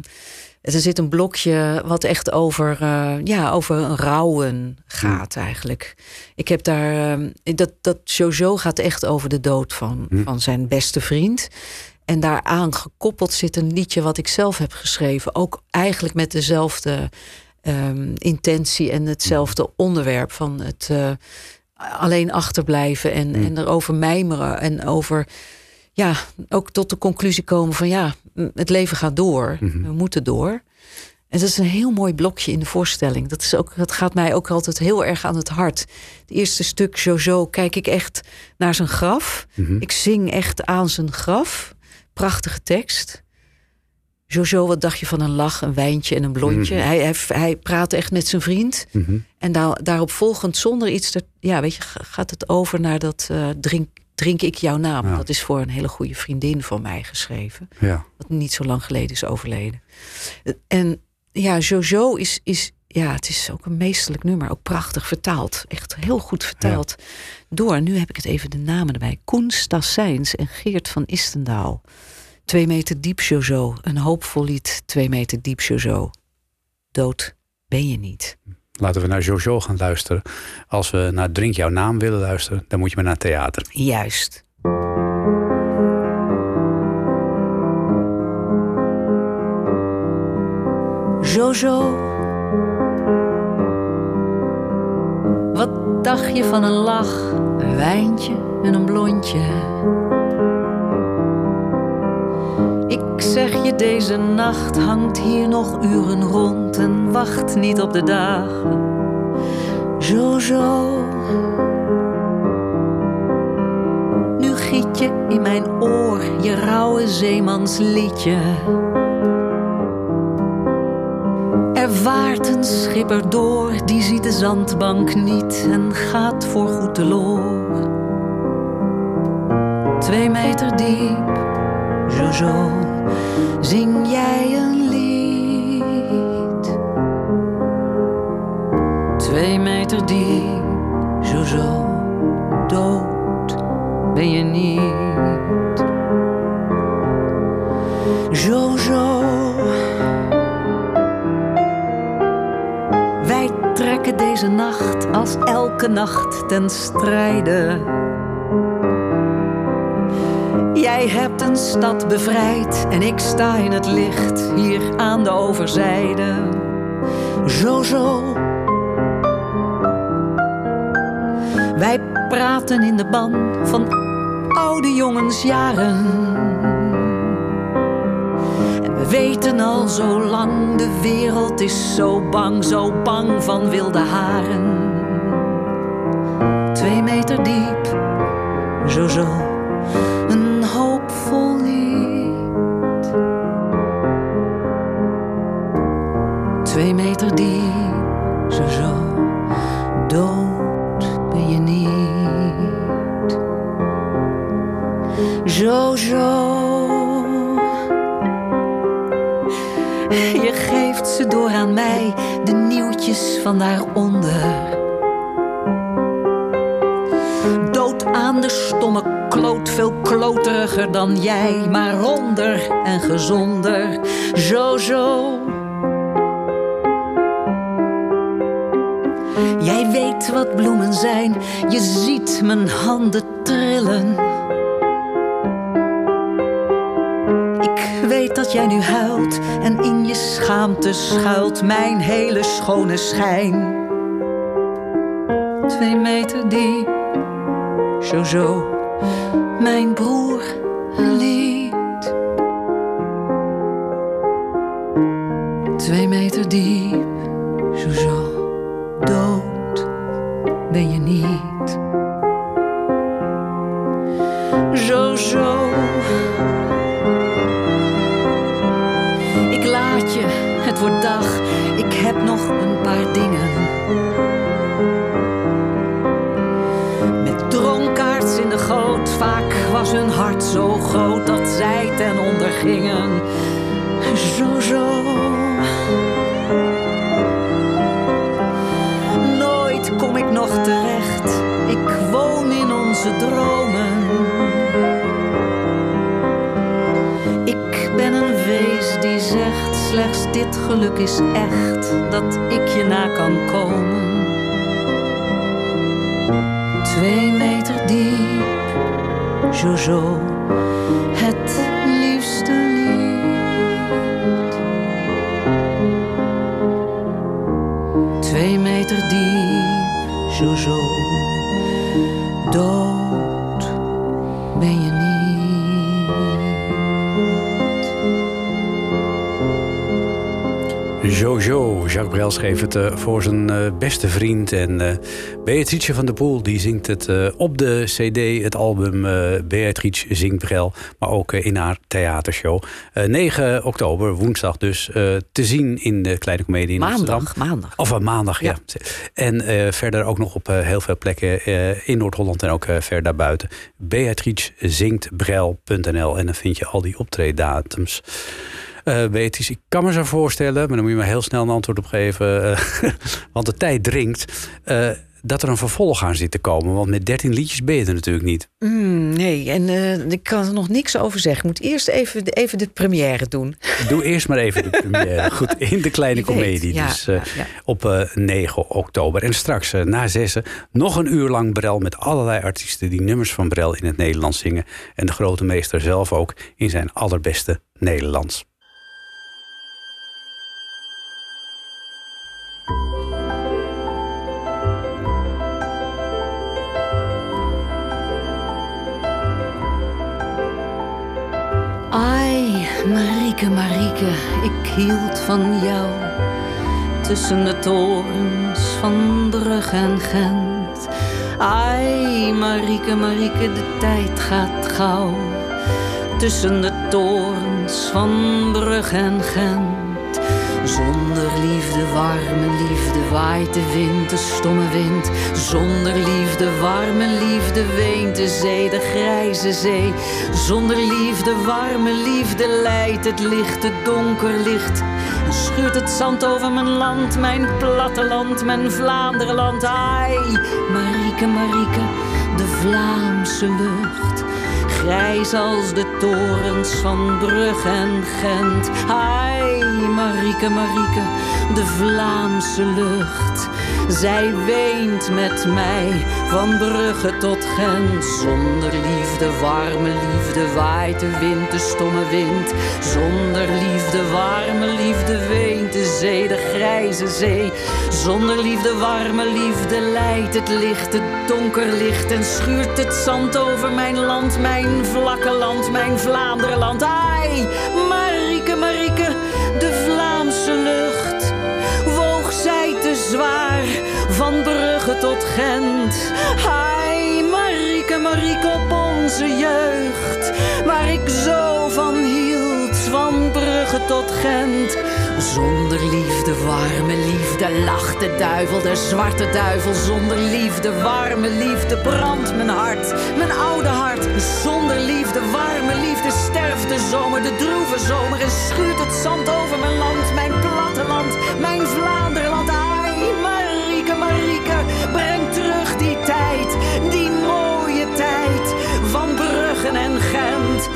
er zit een blokje wat echt over, eh, ja, over rouwen gaat eigenlijk. Ik heb daar... ehm, dat, dat Jojo gaat echt over de dood van, Hm. van zijn beste vriend. En daaraan gekoppeld zit een liedje wat ik zelf heb geschreven. Ook eigenlijk met dezelfde ehm, intentie en hetzelfde onderwerp van het eh, alleen achterblijven en, Mm. en erover mijmeren en over ja, ook tot de conclusie komen van ja, het leven gaat door, Mhm. we moeten door. En dat is een heel mooi blokje in de voorstelling. Dat, is ook, dat gaat mij ook altijd heel erg aan het hart. Het eerste stuk, Jojo, kijk ik echt naar zijn graf. Mhm. Ik zing echt aan zijn graf. Prachtige tekst. Jojo, wat dacht je van een lach, een wijntje en een blondje? Mhm. Hij, hij, hij praatte echt met zijn vriend. Mhm. En daar, daarop volgend, zonder iets... Te, ja, weet je, ga- gaat het over naar dat eh, drink, drink ik jouw naam. Ja. Dat is voor een hele goede vriendin van mij geschreven. Ja. Wat niet zo lang geleden is overleden. En ja, Jojo is, is... Ja, het is ook een meesterlijk nummer. Ook prachtig vertaald. Echt heel goed vertaald. Door, nu heb ik het even de namen erbij. Koen Stassijns en Geert van Istendaal. Twee meter diep Jojo. Een hoopvol lied. Twee meter diep Jojo. Dood ben je niet. Laten we naar Jojo gaan luisteren. Als we naar Drink jouw naam willen luisteren, dan moet je maar naar theater. Juist. Jojo. Wat dacht je van een lach, een wijntje en een blondje? Ik zeg je, deze nacht hangt hier nog uren rond en wacht niet op de dagen. Jojo. Nu giet je in mijn oor je rauwe zeemansliedje. Er vaart een schipper door, die ziet de zandbank niet en gaat voorgoed de loor. Twee meter diep, Jojo, zing jij een lied. Twee meter diep, Jojo, dood ben je niet. Jojo. Wij trekken deze nacht als elke nacht ten strijde. Jij hebt een stad bevrijd en ik sta in het licht hier aan de overzijde. Jojo. Wij praten in de ban van oude jongensjaren. En we weten al zo lang, de wereld is zo bang, zo bang van wilde haren. Twee meter diep, zo zo, van daaronder. Dood aan de stomme kloot, veel kloteriger dan jij, maar ronder en gezonder. Jojo. Jij weet wat bloemen zijn, je ziet mijn handen trillen. Ik weet dat jij nu huilt schuilt mijn hele schone schijn. Twee meter diep, Jojo, mijn broer liet. Twee meter diep, is echt, dat ik je na kan komen. Twee meter diep, Jojo, Brel schreef het eh, voor zijn eh, beste vriend. En eh Beatrice van der Poel die zingt het op de cd, het album Beatrice zingt Brel. Maar ook in haar theatershow. Eh, 9 oktober, woensdag dus, te zien in de Kleine Comedie in Amsterdam. Maandag, maandag. Of maandag, ja. En verder ook nog op heel veel plekken in Noord-Holland en ook ver daarbuiten. BeatriceZingtBrel.nl en dan vind je al die optreedatums. Beatrice, ik kan me zo voorstellen, maar dan moet je me heel snel een antwoord op geven. eh, <laughs> want de tijd dringt. eh, dat er een vervolg aan zit te komen. Want met 13 liedjes ben je er natuurlijk niet. Mm, nee, en ik kan er nog niks over zeggen. Ik moet eerst even, de- even de première doen. <laughs> Doe eerst maar even de <laughs> première. Goed, in de kleine ja, dus ja, ja. op eh, 9 oktober. En straks na zessen nog een uur lang Brel met allerlei artiesten die nummers van Brel in het Nederlands zingen. En de grote meester zelf ook in zijn allerbeste Nederlands. Marieke, Marieke, ik hield van jou. Tussen de torens van Brugge en Gent. Ai, Marieke, Marieke, de tijd gaat gauw. Tussen de torens van Brugge en Gent. Zonder liefde, warme liefde, waait de wind, de stomme wind. Zonder liefde, warme liefde, weent de zee, de grijze zee. Zonder liefde, warme liefde, leidt het licht, het donker licht. Schuurt het zand over mijn land, mijn platteland, mijn Vlaanderenland. Ai, Marieke, Marieke, de Vlaamse lucht. Grijs als de torens van Brugge en Gent. Ai, Marieke, Marieke, de Vlaamse lucht. Zij weent met mij van Brugge tot Gent. Zonder liefde, warme liefde, waait de wind, de stomme wind. Zonder liefde, warme liefde, weent de zee, de grijze zee. Zonder liefde, warme liefde, leidt het licht, het donker licht. En schuurt het zand over mijn land, mijn vlakke land, mijn Vlaanderenland. Ai, Marieke, Marieke, de Vlaamse lucht. Woog zij te zwaar tot Gent. Hai, Marieke, Marieke op onze jeugd. Waar ik zo van hield, van Brugge tot Gent. Zonder liefde, warme liefde, lacht de duivel, de zwarte duivel. Zonder liefde, warme liefde, brandt mijn hart, mijn oude hart. Zonder liefde, warme liefde, sterft de zomer, de droeve zomer. En schuurt het zand over mijn land, mijn platteland, mijn Vlaanderenland. Ai, Breng terug die tijd, die mooie tijd van Bruggen en Gent.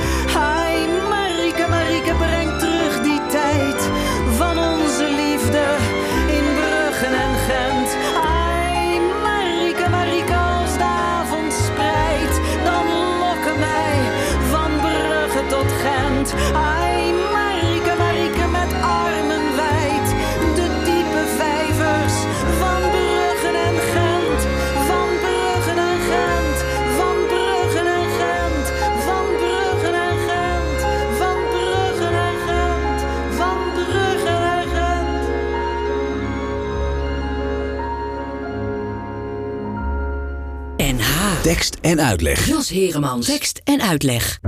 NH. Tekst en uitleg. Jos Heremans. Tekst en uitleg.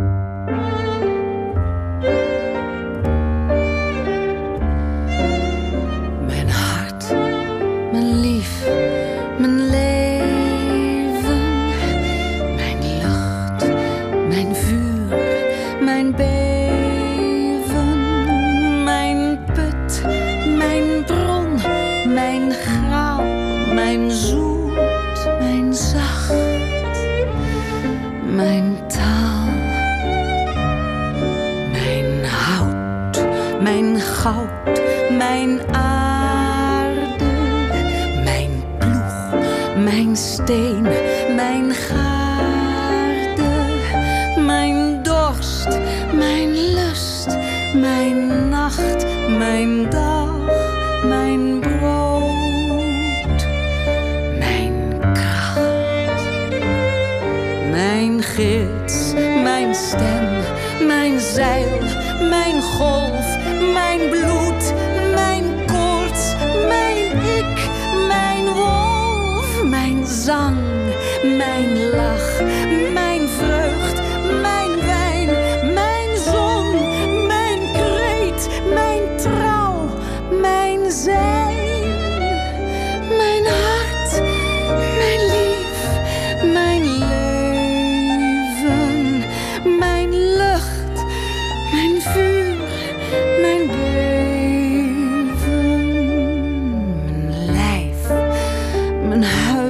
Mijn huid,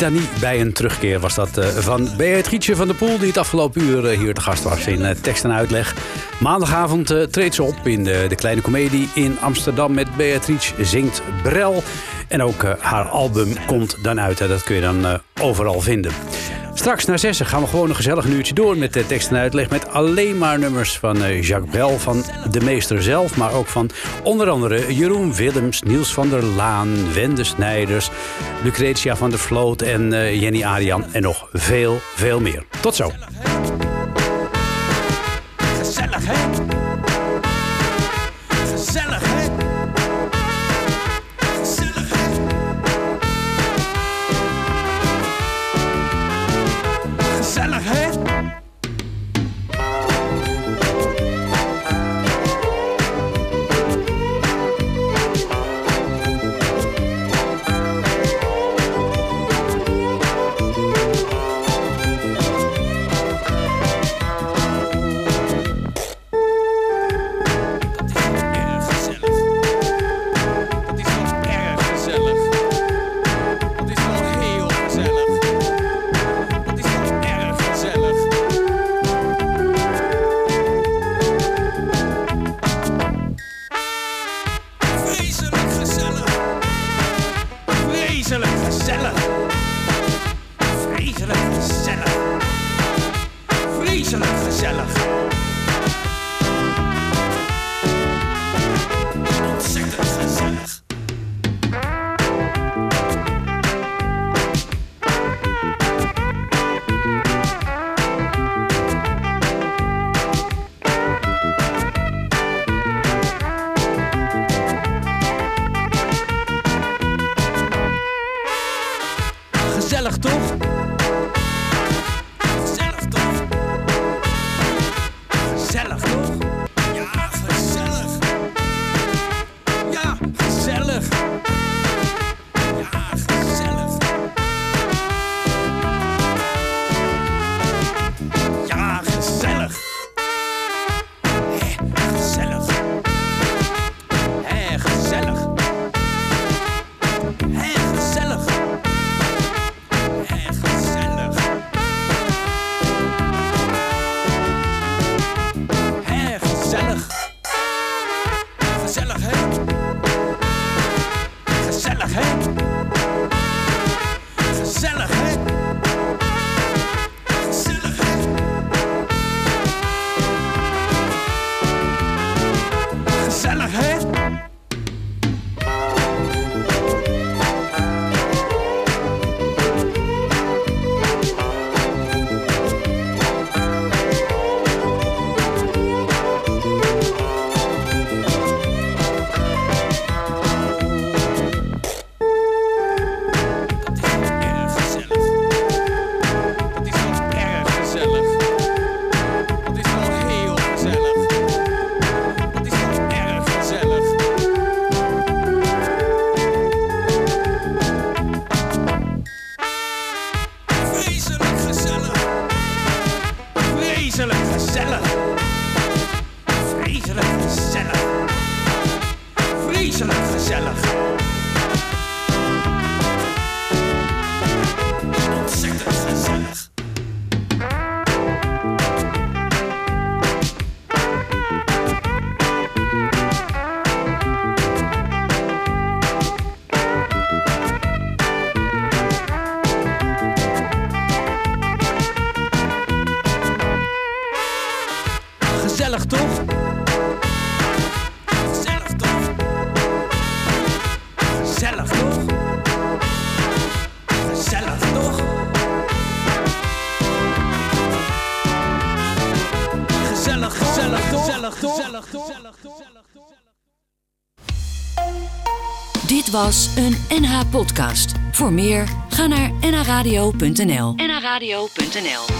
Litanie bij een terugkeer was dat eh, van Beatrice van der Poel... die het afgelopen uur eh, hier te gast was in eh, tekst en uitleg. Maandagavond treedt ze op in de, de Kleine Comedie in Amsterdam... met Beatrice zingt Brel. En ook haar album komt dan uit. Dat kun je dan overal vinden. Straks na zessen gaan we gewoon een gezellig uurtje door met de tekst en uitleg. Met alleen maar nummers van eh, Jacques Brel, van de meester zelf. Maar ook van onder andere Jeroen Willems, Niels van der Laan, Wende Snijders, Lucretia van der Vloot en eh, Jenny Arian. En nog veel, veel meer. Tot zo. Een NH-podcast. Voor meer, ga naar nhradio.nl. nhradio.nl